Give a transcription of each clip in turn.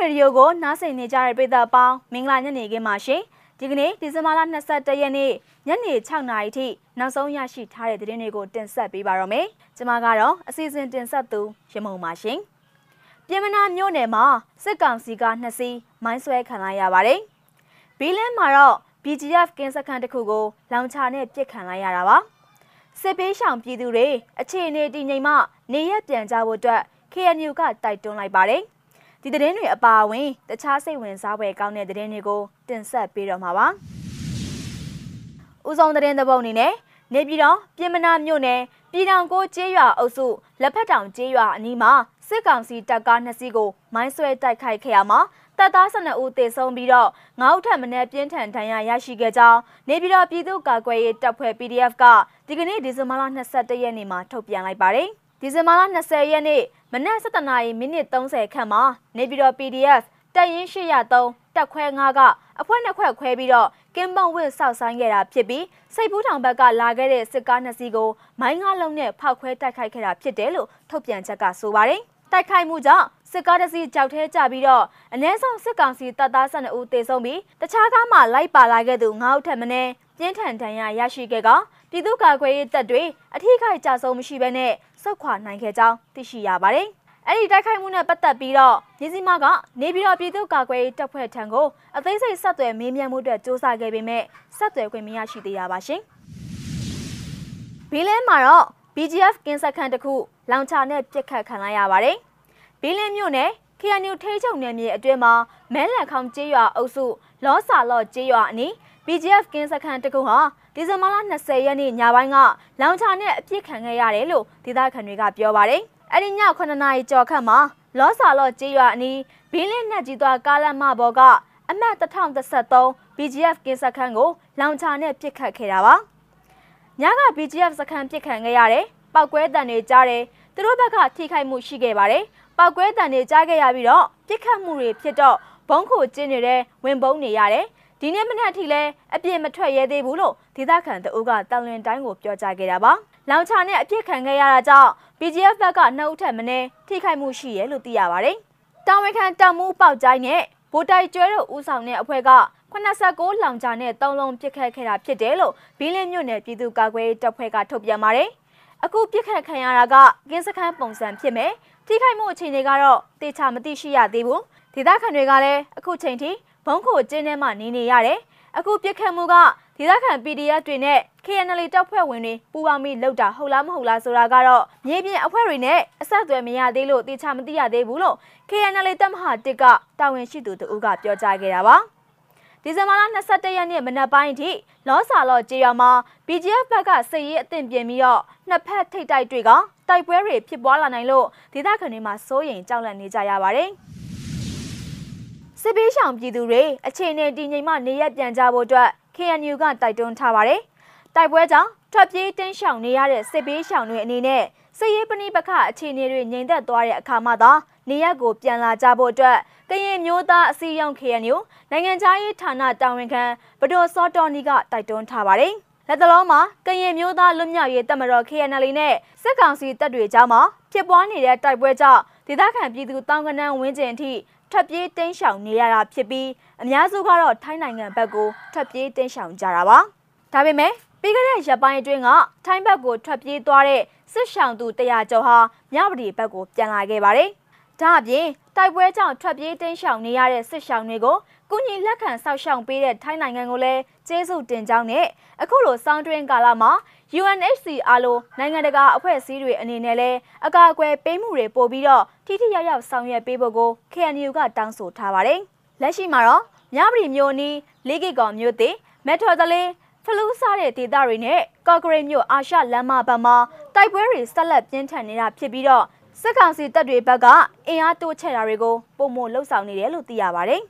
ရေဒီယိုကိုနားဆင်နေကြတဲ့ပရိသတ်ပေါင်းမင်္ဂလာညနေခင်းပါရှင်ဒီကနေ့ဒီဇင်ဘာလ22ရက်နေ့ညနေ6နာရီထိနောက်ဆုံးရရှိထားတဲ့သတင်းတွေကိုတင်ဆက်ပေးပါရမယ်ကျွန်မကတော့အစီအစဉ်တင်ဆက်သူရမုံပါရှင်ပြည်မနာမြို့နယ်မှာစစ်ကောင်စီကနှစ်စီးမိုင်းဆွဲခံလိုက်ရပါတယ်ဘီလင်းမှာတော့ BGF ကင်းစခန်းတစ်ခုကိုလောင်ချာနဲ့ပစ်ခံလိုက်ရတာပါစစ်ပေးရှောင်ပြည်သူတွေအခြေအနေတည်ငြိမ်မှနေရက်ပြန်ကြဖို့အတွက် KNU ကတိုက်တွန်းလိုက်ပါတယ် ဒီသတင်းတွေအပါအဝင်တခြားစိတ်ဝင်စားဖွယ်ကောင်းတဲ့သတင်းတွေကိုတင်ဆက်ပေးတော့မှာပါဦးဆုံးသတင်းသဘောအနေနဲ့နေပြည်တော်ပြည်မနာမြို့နယ်ပြည်ထောင်ကိုကျေးရွာအုပ်စုလက်ဖက်တောင်ကျေးရွာအနီးမှာစစ်ကောင်စီတပ်ကားနှစ်စီးကိုမိုင်းဆွဲတိုက်ခိုက်ခဲ့ရမှာတပ်သား12ဦးသေဆုံးပြီးတော့9ဦးထပ်မံပြင်းထန်ဒဏ်ရာရရှိခဲ့ကြောင်းနေပြည်တော်ပြည်သူ့ကာကွယ်ရေးတပ်ဖွဲ့ PDF ကဒီကနေ့ဒီဇင်ဘာလ22ရက်နေ့မှာထုတ်ပြန်လိုက်ပါတယ်။ ဒီဇင်ဘာလ20ရက်နေ့မနက်7:00နာရီမိနစ်30ခန့်မှာနေပြည်တော် PDF တပ်ရင်း803တပ်ခွဲ9ကအဖွဲ့နှစ်ခွဲခွဲပြီးတော့ကင်းပုံဝစ်ဆောက်ဆိုင်ခဲ့တာဖြစ်ပြီးစိတ်ပူးထောင်ဘက်ကလာခဲ့တဲ့စစ်ကားနှစ်စီးကိုမိုင်းငါးလုံးနဲ့ဖောက်ခွဲတိုက်ခိုက်ခဲ့တာဖြစ်တယ်လို့ထုတ်ပြန်ချက်ကဆိုပါတယ်။ တိုက်ခိုက်မှုကြောင့်စစ်ကားတစ်စီးကြောက်ထဲကျပြီးတော့အ ਨੇ ဆောင်စစ်ကောင်စီတပ်သား12ဦးသေဆုံးပြီးတခြားကားမှလိုက်ပါလာခဲ့သူ9ဦးထက်မနည်းပြင်းထန်ဒဏ်ရာရရှိခဲ့ကပြည်သူ့ကာကွယ်ရေးတပ်တွေအထိခိုက်ကြဆုံးမရှိဘဲနဲ့ဆုတ်ခွာနိုင်ခဲ့ကြောင်းသိရှိရပါတယ်။အဲ့ဒီတိုက်ခိုက်မှုနဲ့ပတ်သက်ပြီးတော့မြစီမကနေပြည်တော်ပြည်သူ့ကာကွယ်ရေးတပ်ဖွဲ့ထံကိုအသေးစိတ်ဆက်သွယ်မေးမြန်းမှုအတွက်စ조사ခဲ့ပေမဲ့ဆက်သွယ်ခွင့်မရရှိသေးတာပါရှင်။ဘီလင်းမှာတော့ BGF ကင်းစက်ခန်းတစ်ခုလောင်ချာနဲ့ပြစ်ခတ်ခံလိုက်ရပါတယ်။ဘီလင်းမြို့နယ် KNU ထိချုံနယ်မြေအတွင်းမှာမဲလန်ခေါင်ကျေးရွာအုပ်စုလောဆာလော့ကျေးရွာအနီး BGF ကင်းစခန်းတစ်ခုဟာဒီဇင်ဘာလ20ရက်နေ့ညပိုင်းကလောင်ချာနဲ့အပြစ်ခံခဲ့ရတယ်လို့ဒေသခံတွေကပြောပါတယ်။အဲ့ဒီည9နာရီကျော်ခန့်မှာလောဆာလော့ကျေးရွာအနီးဘင်းလင်းနဲ့ကြီးသွားကားလမ်းမပေါ်ကအမှတ်1033 BGF ကင်းစခန်းကိုလောင်ချာနဲ့ပြစ်ခတ်ခဲ့တာပါ။ ညက BGF စခန်းပြစ်ခတ်ခဲ့ရတယ်။ပောက်ကွဲတံတွေကြားတယ်။သူတို့ဘက်ကထိခိုက်မှုရှိခဲ့ပါတယ်။ပောက်ကွဲတံတွေကြားခဲ့ရပြီးတော့ပြစ်ခတ်မှုတွေဖြစ်တော့ဘုံခိုကျင်းနေတဲ့ဝင်ပုံးနေရတယ်။ဒီနေ့မနက်ထိလည်းအပြစ်မထွက်ရဲသေးဘူးလို့ဒေသခံတအုပ်ကတန်လွင်တိုင်းကိုပြောကြားခဲ့တာပါ။လောင်ချာနဲ့အပြစ်ခံခဲ့ရတာကြောင့် BGF ဘက်ကနှုတ်ထက်မင်းထိခိုက်မှုရှိရဲလို့သိရပါတယ်။တာဝန်ခံတပ်မှုပေါက်ကြိုင်းနဲ့ဗိုလ်တိုက်ကျွဲတို့ဦးဆောင်တဲ့အဖွဲ့က 89လောင်ချာနဲ့3လုံးပြစ်ခတ်ခဲ့တာဖြစ်တယ်လို့ဘီလင်းမြို့နယ်ပြည်သူ့ကာကွယ်ရေးတပ်ဖွဲ့ကထုတ်ပြန်ပါတယ်။အခုပြစ်ခတ်ခံရတာကကင်းစခန်းပုံစံဖြစ်မယ်။ထိခိုက်မှုအခြေအနေကတော့တေချာမသိရှိရသေးဘူး။ဒေသခံတွေကလည်းအခုချိန်ထိဘုံခိုကျင်းထဲမှာနေနေရတယ်။အခုပြစ်ခတ်မှုကဒေသခံ PDF တွေနဲ့ KNL တပ်ဖွဲ့ဝင်တွေပူးပေါင်းပြီးလုပ်တာဟုတ်လားမဟုတ်လားဆိုတာကတော့မြေပြင်အဖွဲ့တွေနဲ့အဆက်အသွယ်မရသေးလို့တေချာမသိရသေးဘူးလို့ KNL တပ်မဟာတစ်ကတာဝန်ရှိသူတို့ကပြောကြားခဲ့တာပါ။ ဒီဇင်ဘာလ22ရက်နေ့မနက်ပိုင်းအထိလောဆာလော့ကျေးရွာမှာ BGF ဘက်ကစစ်ရေးအသင့်ပြင်ပြီးတော့နှစ်ဖက်ထိတ်တိုက်တွေကတိုက်ပွဲတွေဖြစ်ပွားလာနိုင်လို့ဒေသခံတွေမှာစိုးရိမ်ကြောက်လန့်နေကြရပါတယ်။စစ်ပေးရှောင်ပြည်သူတွေအခြေအနေတည်ငြိမ်မှနေရက်ပြန်ကြဖို့အတွက် KNU ကတိုက်တွန်းထားပါတယ်။တိုက်ပွဲကြောင့်ထွက်ပြေးတင်းရှောင်နေရတဲ့စစ်ပေးရှောင်တွေအနေနဲ့ စစ်ရေးပဏိပခအခြေအနေတွေငြိမ်သက်သွားတဲ့အခါမှသာနေရက်ကိုပြန်လာကြဖို့အတွက်ကရင်မျိုးသားအစည်းအရုံး KNU နိုင်ငံခြားရေးဌာနတာဝန်ခံဗဒိုစောတော်နီကတိုက်တွန်းထားပါတယ်။လက်တလုံးမှာကရင်မျိုးသားလွတ်မြောက်ရေးတပ်မတော် KNL နဲ့စစ်ကောင်စီတပ်တွေကြားမှာဖြစ်ပွားနေတဲ့တိုက်ပွဲကြောင့်ဒေသခံပြည်သူတောင်ကနန်းဝင်းကျင်အထိထွက်ပြေးတင်းရှောင်နေရတာဖြစ်ပြီးအများစုကတော့ထိုင်းနိုင်ငံဘက်ကိုထွက်ပြေးတင်းရှောင်ကြတာပါ။ဒါပေမဲ့ ပြီးခဲ့တဲ့ရက်ပိုင်းအတွင်းကထိုင်းဘက်ကိုထွက်ပြေးသွားတဲ့စစ်ရှောင်သူ100ကျော်ဟာမြဝတီဘက်ကိုပြန်လာခဲ့ပါတယ်။ဒါအပြင်တိုက်ပွဲကြောင့်ထွက်ပြေးတင်းရှောင်နေရတဲ့စစ်ရှောင်တွေကိုကုညီလက်ခံဆောက်ရှောင်ပေးတဲ့ထိုင်းနိုင်ငံကိုလည်းကျေးဇူးတင်ကြောင်းနဲ့အခုလိုစောင်းတွင်းကာလမှာ UNHCR လိုနိုင်ငံတကာအဖွဲ့အစည်းတွေအနေနဲ့လည်းအကာအကွယ်ပေးမှုတွေပို့ပြီးတော့ထိထိရောက်ရောက်ဆောင်ရွက်ပေးဖို့ကို KNU ကတောင်းဆိုထားပါတယ်။လက်ရှိမှာတော့မြပရီမျိုးနီးလေးကီကောင်မျိုးသေးမက်ထော်တလေး ဖလူးစားတဲ့ဒေသတွေနဲ့ကော့ဂရိတ်မြို့အာရှလမ်းမဘက်မှာတိုက်ပွဲတွေဆက်လက်ပြင်းထန်နေတာဖြစ်ပြီးတော့စစ်ကောင်စီတပ်တွေဘက်ကအင်အားတိုးချဲ့တာတွေကိုပုံမလှုပ်ဆောင်နေတယ်လို့သိရပါတယ်။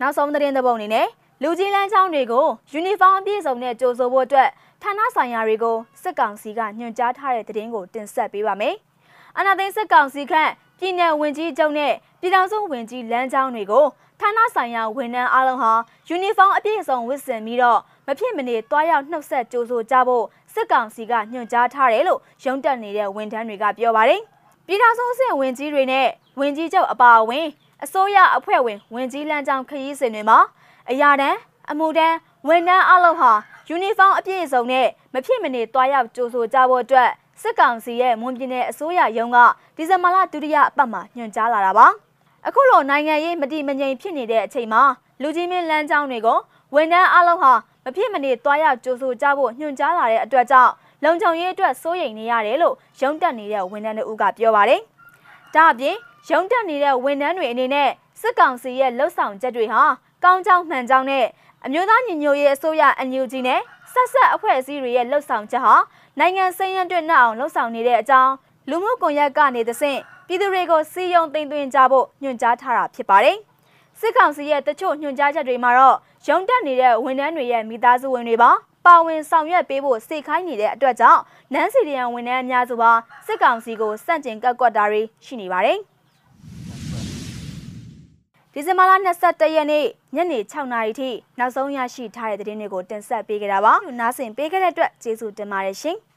နောက်ဆုံးသတင်းသဘောအနေနဲ့လူကြီးလမ်းကြောင်းတွေကိုယူနီဖောင်းအပြည့်စုံနဲ့ကြိုဆိုဖို့အတွက်ဌာနဆိုင်ရာတွေကိုစစ်ကောင်စီကညွှန်ကြားထားတဲ့သတင်းကိုတင်ဆက်ပေးပါမယ်။အနာသိန်းစစ်ကောင်စီခန့် ပြည်내ဝင်ကြီးချုပ်နဲ့ပြည်ထောင်စုဝင်ကြီးလမ်းကြောင်းတွေကိုဌာနဆိုင်ရာဝန်ထမ်းအားလုံးဟာယူနီဖောင်းအပြည့်စုံဝတ်ဆင်ပြီးတော့မဖြစ်မနေတွားရောက်နှုတ်ဆက်ကြိုဆိုကြဖို့စစ်ကောင်စီကညွှန်ကြားထားတယ်လို့ရုံးတက်နေတဲ့ဝန်ထမ်းတွေကပြောပါတယ်။ပြည်ထောင်စုအဆင့်ဝင်ကြီးတွေနဲ့ဝင်ကြီးချုပ်အပါအဝင်အစိုးရအဖွဲ့ဝင်ဝင်ကြီးလမ်းကြောင်းခရီးစဉ်တွေမှာအရာတန်းအမှုတန်းဝန်ထမ်းအလုပ်ဟာယူနီဖောင်းအပြည့်အစုံနဲ့မဖြစ်မနေတွားရောက်ကြိုဆိုကြဖို့အတွက် စစ်ကောင်စီရဲ့မွန်ပြည်နယ်အစိုးရရုံးကဒီဇင်ဘာလဒုတိယအပတ်မှာညွှန်ကြားလာတာပါအခုလိုနိုင်ငံရေးမတည်မငြိမ်ဖြစ်နေတဲ့အချိန်မှာလူကြီးမင်းလမ်းကြောင်းတွေကိုဝန်ထမ်းအလုပ်ဟာမဖြစ်မနေတွားရောက်ကြိုဆိုကြဖို့ညွှန်ကြားလာတဲ့အတွက်ကြောင့်လုံခြုံရေးအတွက်စိုးရိမ်နေရတယ်လို့ရုံးတက်နေတဲ့ဝန်ထမ်းတို့ကပြောပါတယ်။ဒါအပြင်ရုံးတက်နေတဲ့ဝန်ထမ်းတွေအနေနဲ့စစ်ကောင်စီရဲ့လှုပ်ဆောင်ချက်တွေဟာကောင်းကြောင်းမှန်ကြောင်းနဲ့အမျိုးသားညီညွတ်ရေးအစိုးရအန်ယူဂျီနဲ့ ဆက်ဆက်အဖွဲ့အစည်းတွေရဲ့လှုပ်ဆောင်ချက်ဟာနိုင်ငံစည်ရန်တွင်နှောက်အောင်လှုပ်ဆောင်နေတဲ့အကြောင်းလူမှုကွန်ရက်ကနေသဖြင့်ပြည်သူတွေကိုစီယုံသိမ်းသွင်းကြဖို့ညွှန်ကြားထားတာဖြစ်ပါတယ်။စစ်ကောင်စီရဲ့တချို့ညွှန်ကြားချက်တွေမှာတော့ရုံတက်နေတဲ့ဝန်ထမ်းတွေရဲ့မိသားစုဝင်တွေပါပါဝင်ဆောင်ရွက်ပေးဖို့စိတ်ခိုင်းနေတဲ့အတွက်ကြောင့်နန်းစီရီယန်ဝန်ထမ်းအများစုပါစစ်ကောင်စီကိုစန့်ကျင်ကန့်ကွက်တာတွေရှိနေပါတယ်။ ဒီဇင်ဘာလ22ရက်နေ့ညနေ6နာရီထိနောက်ဆုံးရရှိထားတဲ့သတင်းတွေကိုတင်ဆက်ပေးကြတာပါ။နားဆင်ပေးခဲ့တဲ့အတွက်ကျေးဇူးတင်ပါတယ်ရှင်။